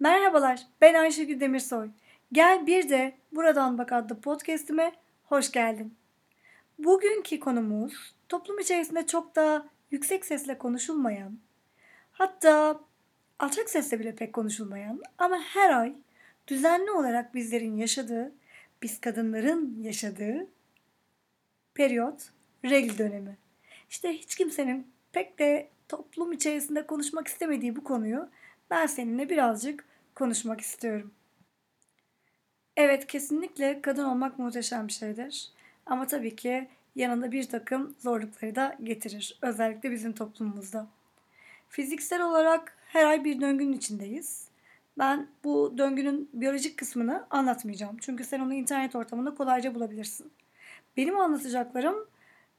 Merhabalar, ben Ayşegül Demirsoy. Gel bir de Buradan Bak adlı podcastime hoş geldin. Bugünkü konumuz toplum içerisinde çok da yüksek sesle konuşulmayan, hatta alçak sesle bile pek konuşulmayan ama her ay düzenli olarak bizlerin yaşadığı, biz kadınların yaşadığı periyot, regl dönemi. İşte hiç kimsenin pek de toplum içerisinde konuşmak istemediği bu konuyu ben seninle birazcık konuşmak istiyorum. Evet kesinlikle kadın olmak muhteşem bir şeydir. Ama tabii ki yanında bir takım zorlukları da getirir. Özellikle bizim toplumumuzda. Fiziksel olarak her ay bir döngünün içindeyiz. Ben bu döngünün biyolojik kısmını anlatmayacağım. Çünkü sen onu internet ortamında kolayca bulabilirsin. Benim anlatacaklarım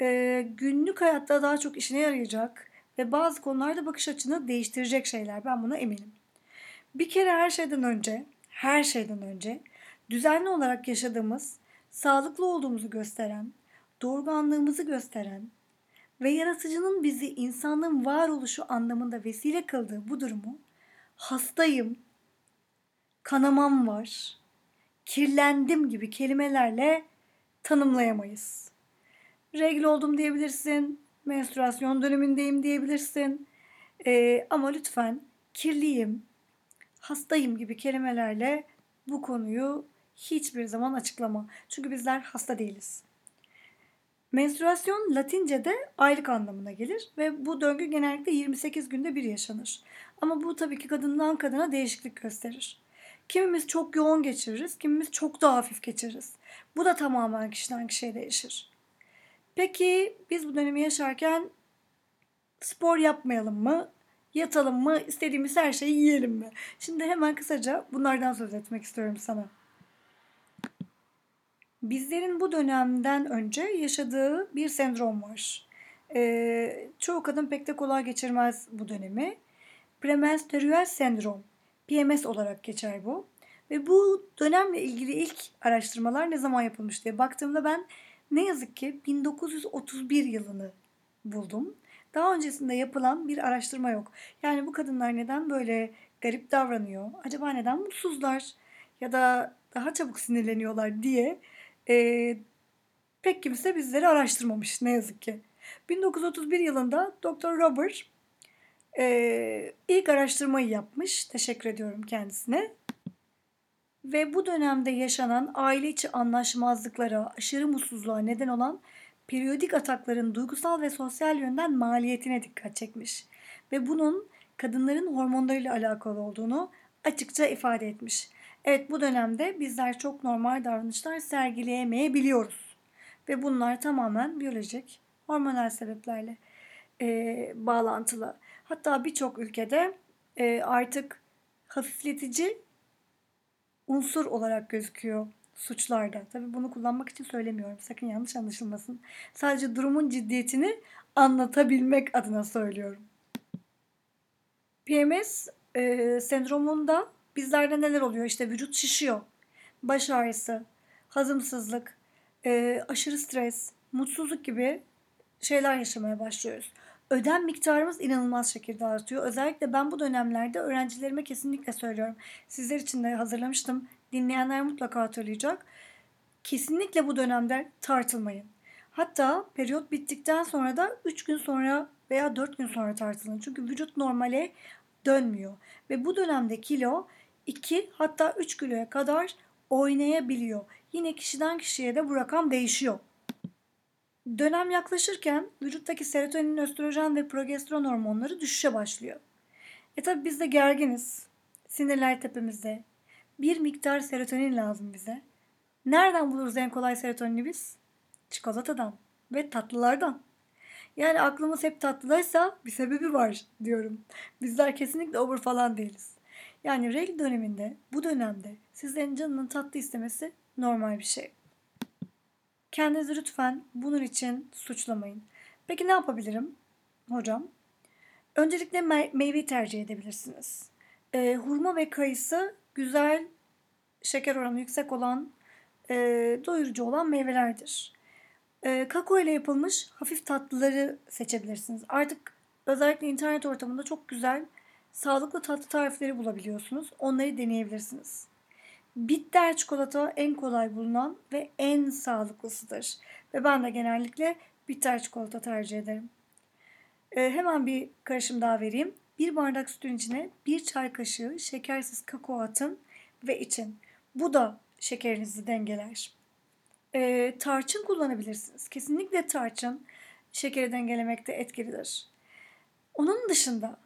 e, günlük hayatta daha çok işine yarayacak ve bazı konularda bakış açını değiştirecek şeyler. Ben buna eminim. Bir kere her şeyden önce, her şeyden önce düzenli olarak yaşadığımız, sağlıklı olduğumuzu gösteren, doğurganlığımızı gösteren ve yaratıcının bizi insanlığın varoluşu anlamında vesile kıldığı bu durumu hastayım, kanamam var, kirlendim gibi kelimelerle tanımlayamayız. Regl oldum diyebilirsin, menstruasyon dönemindeyim diyebilirsin. Ee, ama lütfen kirliyim, hastayım gibi kelimelerle bu konuyu hiçbir zaman açıklama. Çünkü bizler hasta değiliz. Menstruasyon Latince'de aylık anlamına gelir ve bu döngü genellikle 28 günde bir yaşanır. Ama bu tabii ki kadından kadına değişiklik gösterir. Kimimiz çok yoğun geçiririz, kimimiz çok daha hafif geçiririz. Bu da tamamen kişiden kişiye değişir. Peki biz bu dönemi yaşarken spor yapmayalım mı? Yatalım mı? İstediğimiz her şeyi yiyelim mi? Şimdi hemen kısaca bunlardan söz etmek istiyorum sana. Bizlerin bu dönemden önce yaşadığı bir sendrom var. Ee, çoğu kadın pek de kolay geçirmez bu dönemi. Premenstrüel sendrom, PMS olarak geçer bu. Ve bu dönemle ilgili ilk araştırmalar ne zaman yapılmış diye baktığımda ben ne yazık ki 1931 yılını buldum. Daha öncesinde yapılan bir araştırma yok. Yani bu kadınlar neden böyle garip davranıyor? Acaba neden mutsuzlar? Ya da daha çabuk sinirleniyorlar diye e, pek kimse bizleri araştırmamış ne yazık ki. 1931 yılında Dr. Robert e, ilk araştırmayı yapmış. Teşekkür ediyorum kendisine. Ve bu dönemde yaşanan aile içi anlaşmazlıklara, aşırı mutsuzluğa neden olan periyodik atakların duygusal ve sosyal yönden maliyetine dikkat çekmiş. Ve bunun kadınların hormonlarıyla alakalı olduğunu açıkça ifade etmiş. Evet bu dönemde bizler çok normal davranışlar sergileyemeyebiliyoruz. Ve bunlar tamamen biyolojik, hormonal sebeplerle e, bağlantılı. Hatta birçok ülkede e, artık hafifletici unsur olarak gözüküyor suçlarda. Tabii bunu kullanmak için söylemiyorum. Sakın yanlış anlaşılmasın. Sadece durumun ciddiyetini anlatabilmek adına söylüyorum. PMS e, sendromunda bizlerde neler oluyor? İşte vücut şişiyor, baş ağrısı, hazımsızlık, e, aşırı stres, mutsuzluk gibi şeyler yaşamaya başlıyoruz. Ödem miktarımız inanılmaz şekilde artıyor. Özellikle ben bu dönemlerde öğrencilerime kesinlikle söylüyorum. Sizler için de hazırlamıştım. Dinleyenler mutlaka hatırlayacak. Kesinlikle bu dönemde tartılmayın. Hatta periyot bittikten sonra da 3 gün sonra veya 4 gün sonra tartılın. Çünkü vücut normale dönmüyor. Ve bu dönemde kilo 2 hatta 3 kiloya kadar oynayabiliyor. Yine kişiden kişiye de bu rakam değişiyor. Dönem yaklaşırken vücuttaki serotonin, östrojen ve progesteron hormonları düşüşe başlıyor. E tabi biz de gerginiz. Sinirler tepemizde. Bir miktar serotonin lazım bize. Nereden buluruz en kolay serotonini biz? Çikolatadan ve tatlılardan. Yani aklımız hep tatlıdaysa bir sebebi var diyorum. Bizler kesinlikle obur falan değiliz. Yani regl döneminde, bu dönemde sizlerin canının tatlı istemesi normal bir şey. Kendinizi lütfen bunun için suçlamayın. Peki ne yapabilirim hocam? Öncelikle me- meyve tercih edebilirsiniz. E, hurma ve kayısı güzel, şeker oranı yüksek olan, e, doyurucu olan meyvelerdir. E, kakao ile yapılmış hafif tatlıları seçebilirsiniz. Artık özellikle internet ortamında çok güzel sağlıklı tatlı tarifleri bulabiliyorsunuz. Onları deneyebilirsiniz. Bitter çikolata en kolay bulunan ve en sağlıklısıdır. Ve ben de genellikle bitter çikolata tercih ederim. Ee, hemen bir karışım daha vereyim. Bir bardak sütün içine bir çay kaşığı şekersiz kakao atın ve için. Bu da şekerinizi dengeler. Ee, tarçın kullanabilirsiniz. Kesinlikle tarçın şekeri dengelemekte etkilidir. Onun dışında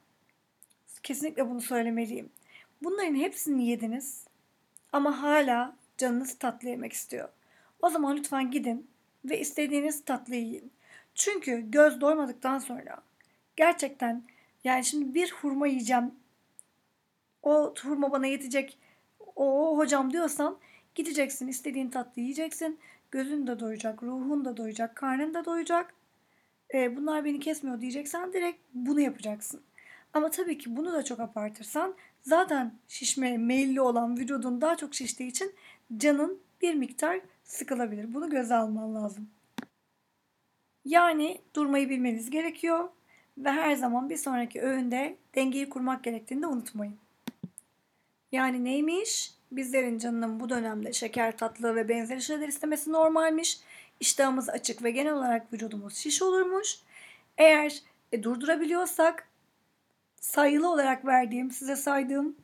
kesinlikle bunu söylemeliyim. Bunların hepsini yediniz ama hala canınız tatlı yemek istiyor. O zaman lütfen gidin ve istediğiniz tatlıyı yiyin. Çünkü göz doymadıktan sonra gerçekten yani şimdi bir hurma yiyeceğim. O hurma bana yetecek. O hocam diyorsan gideceksin istediğin tatlı yiyeceksin. Gözün de doyacak, ruhun da doyacak, karnın da doyacak. E, bunlar beni kesmiyor diyeceksen direkt bunu yapacaksın. Ama tabii ki bunu da çok abartırsan zaten şişmeye meyilli olan vücudun daha çok şiştiği için canın bir miktar sıkılabilir. Bunu göze alman lazım. Yani durmayı bilmeniz gerekiyor ve her zaman bir sonraki öğünde dengeyi kurmak gerektiğini de unutmayın. Yani neymiş? Bizlerin canının bu dönemde şeker, tatlı ve benzeri şeyler istemesi normalmiş. İştahımız açık ve genel olarak vücudumuz şiş olurmuş. Eğer e, durdurabiliyorsak sayılı olarak verdiğim, size saydığım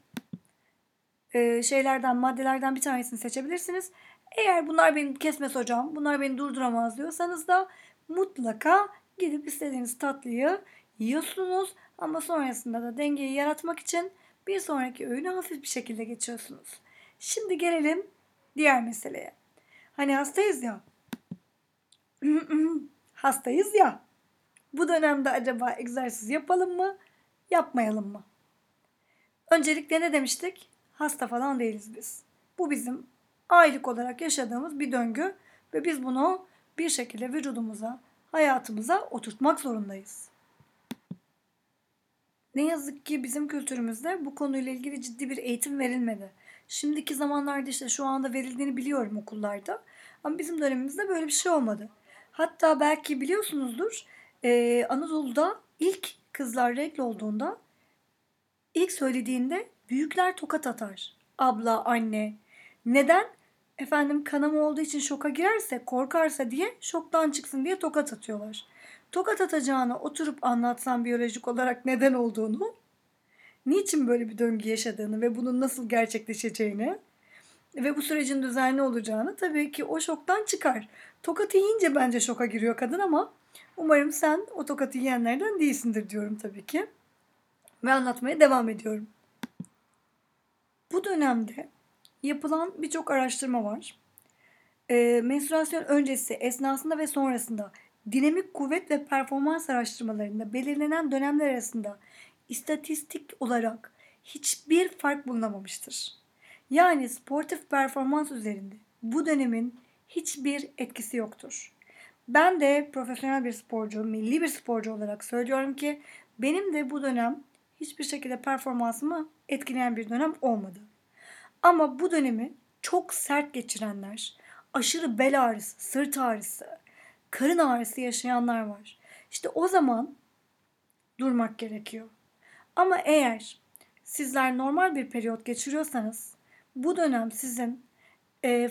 e, şeylerden, maddelerden bir tanesini seçebilirsiniz. Eğer bunlar beni kesmez hocam, bunlar beni durduramaz diyorsanız da mutlaka gidip istediğiniz tatlıyı yiyorsunuz. Ama sonrasında da dengeyi yaratmak için bir sonraki öğünü hafif bir şekilde geçiyorsunuz. Şimdi gelelim diğer meseleye. Hani hastayız ya. hastayız ya. Bu dönemde acaba egzersiz yapalım mı? Yapmayalım mı? Öncelikle ne demiştik? Hasta falan değiliz biz. Bu bizim aylık olarak yaşadığımız bir döngü ve biz bunu bir şekilde vücudumuza, hayatımıza oturtmak zorundayız. Ne yazık ki bizim kültürümüzde bu konuyla ilgili ciddi bir eğitim verilmedi. Şimdiki zamanlarda işte şu anda verildiğini biliyorum okullarda. Ama bizim dönemimizde böyle bir şey olmadı. Hatta belki biliyorsunuzdur Anadolu'da ilk kızlar regl olduğunda ilk söylediğinde büyükler tokat atar. Abla, anne. Neden? Efendim kanama olduğu için şoka girerse, korkarsa diye şoktan çıksın diye tokat atıyorlar. Tokat atacağına oturup anlatsan biyolojik olarak neden olduğunu, niçin böyle bir döngü yaşadığını ve bunun nasıl gerçekleşeceğini ve bu sürecin düzenli olacağını tabii ki o şoktan çıkar. Tokat yiyince bence şoka giriyor kadın ama Umarım sen o tokatı yiyenlerden değilsindir diyorum tabii ki. Ve anlatmaya devam ediyorum. Bu dönemde yapılan birçok araştırma var. E, menstruasyon öncesi, esnasında ve sonrasında dinamik kuvvet ve performans araştırmalarında belirlenen dönemler arasında istatistik olarak hiçbir fark bulunamamıştır. Yani sportif performans üzerinde bu dönemin hiçbir etkisi yoktur. Ben de profesyonel bir sporcu, milli bir sporcu olarak söylüyorum ki benim de bu dönem hiçbir şekilde performansımı etkileyen bir dönem olmadı. Ama bu dönemi çok sert geçirenler, aşırı bel ağrısı, sırt ağrısı, karın ağrısı yaşayanlar var. İşte o zaman durmak gerekiyor. Ama eğer sizler normal bir periyot geçiriyorsanız bu dönem sizin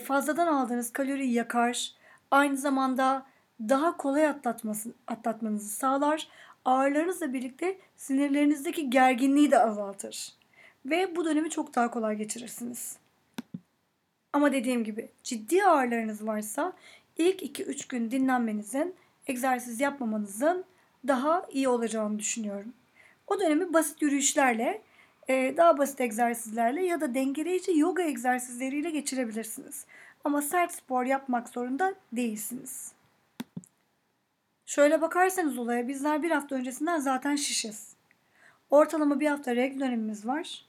fazladan aldığınız kaloriyi yakar, aynı zamanda daha kolay atlatması, atlatmanızı sağlar. Ağrılarınızla birlikte sinirlerinizdeki gerginliği de azaltır. Ve bu dönemi çok daha kolay geçirirsiniz. Ama dediğim gibi ciddi ağrılarınız varsa ilk 2-3 gün dinlenmenizin, egzersiz yapmamanızın daha iyi olacağını düşünüyorum. O dönemi basit yürüyüşlerle, daha basit egzersizlerle ya da dengeleyici yoga egzersizleriyle geçirebilirsiniz. Ama sert spor yapmak zorunda değilsiniz. Şöyle bakarsanız olaya bizler bir hafta öncesinden zaten şişiz. Ortalama bir hafta regl dönemimiz var.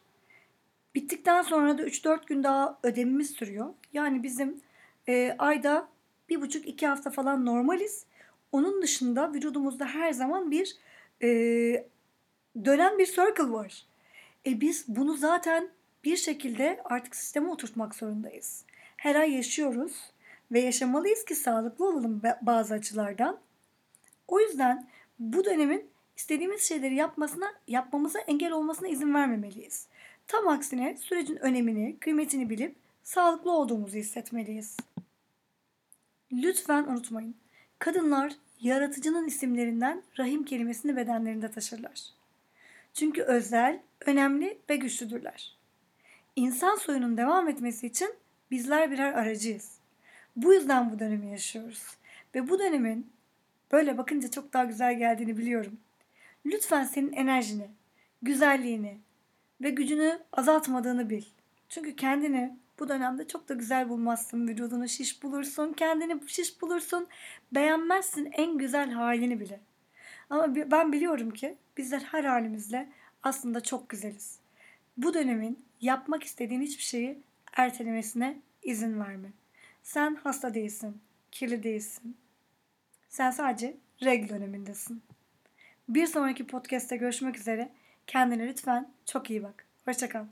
Bittikten sonra da 3-4 gün daha ödemimiz sürüyor. Yani bizim e, ayda bir buçuk iki hafta falan normaliz. Onun dışında vücudumuzda her zaman bir e, dönen bir circle var. E biz bunu zaten bir şekilde artık sisteme oturtmak zorundayız. Her ay yaşıyoruz ve yaşamalıyız ki sağlıklı olalım bazı açılardan. O yüzden bu dönemin istediğimiz şeyleri yapmasına, yapmamıza engel olmasına izin vermemeliyiz. Tam aksine sürecin önemini, kıymetini bilip sağlıklı olduğumuzu hissetmeliyiz. Lütfen unutmayın. Kadınlar yaratıcının isimlerinden rahim kelimesini bedenlerinde taşırlar. Çünkü özel, önemli ve güçlüdürler. İnsan soyunun devam etmesi için bizler birer aracıyız. Bu yüzden bu dönemi yaşıyoruz. Ve bu dönemin böyle bakınca çok daha güzel geldiğini biliyorum. Lütfen senin enerjini, güzelliğini ve gücünü azaltmadığını bil. Çünkü kendini bu dönemde çok da güzel bulmazsın. Vücudunu şiş bulursun, kendini şiş bulursun. Beğenmezsin en güzel halini bile. Ama ben biliyorum ki bizler her halimizle aslında çok güzeliz. Bu dönemin yapmak istediğin hiçbir şeyi ertelemesine izin verme. Sen hasta değilsin, kirli değilsin. Sen sadece regl dönemindesin. Bir sonraki podcast'te görüşmek üzere. Kendine lütfen çok iyi bak. Hoşçakal.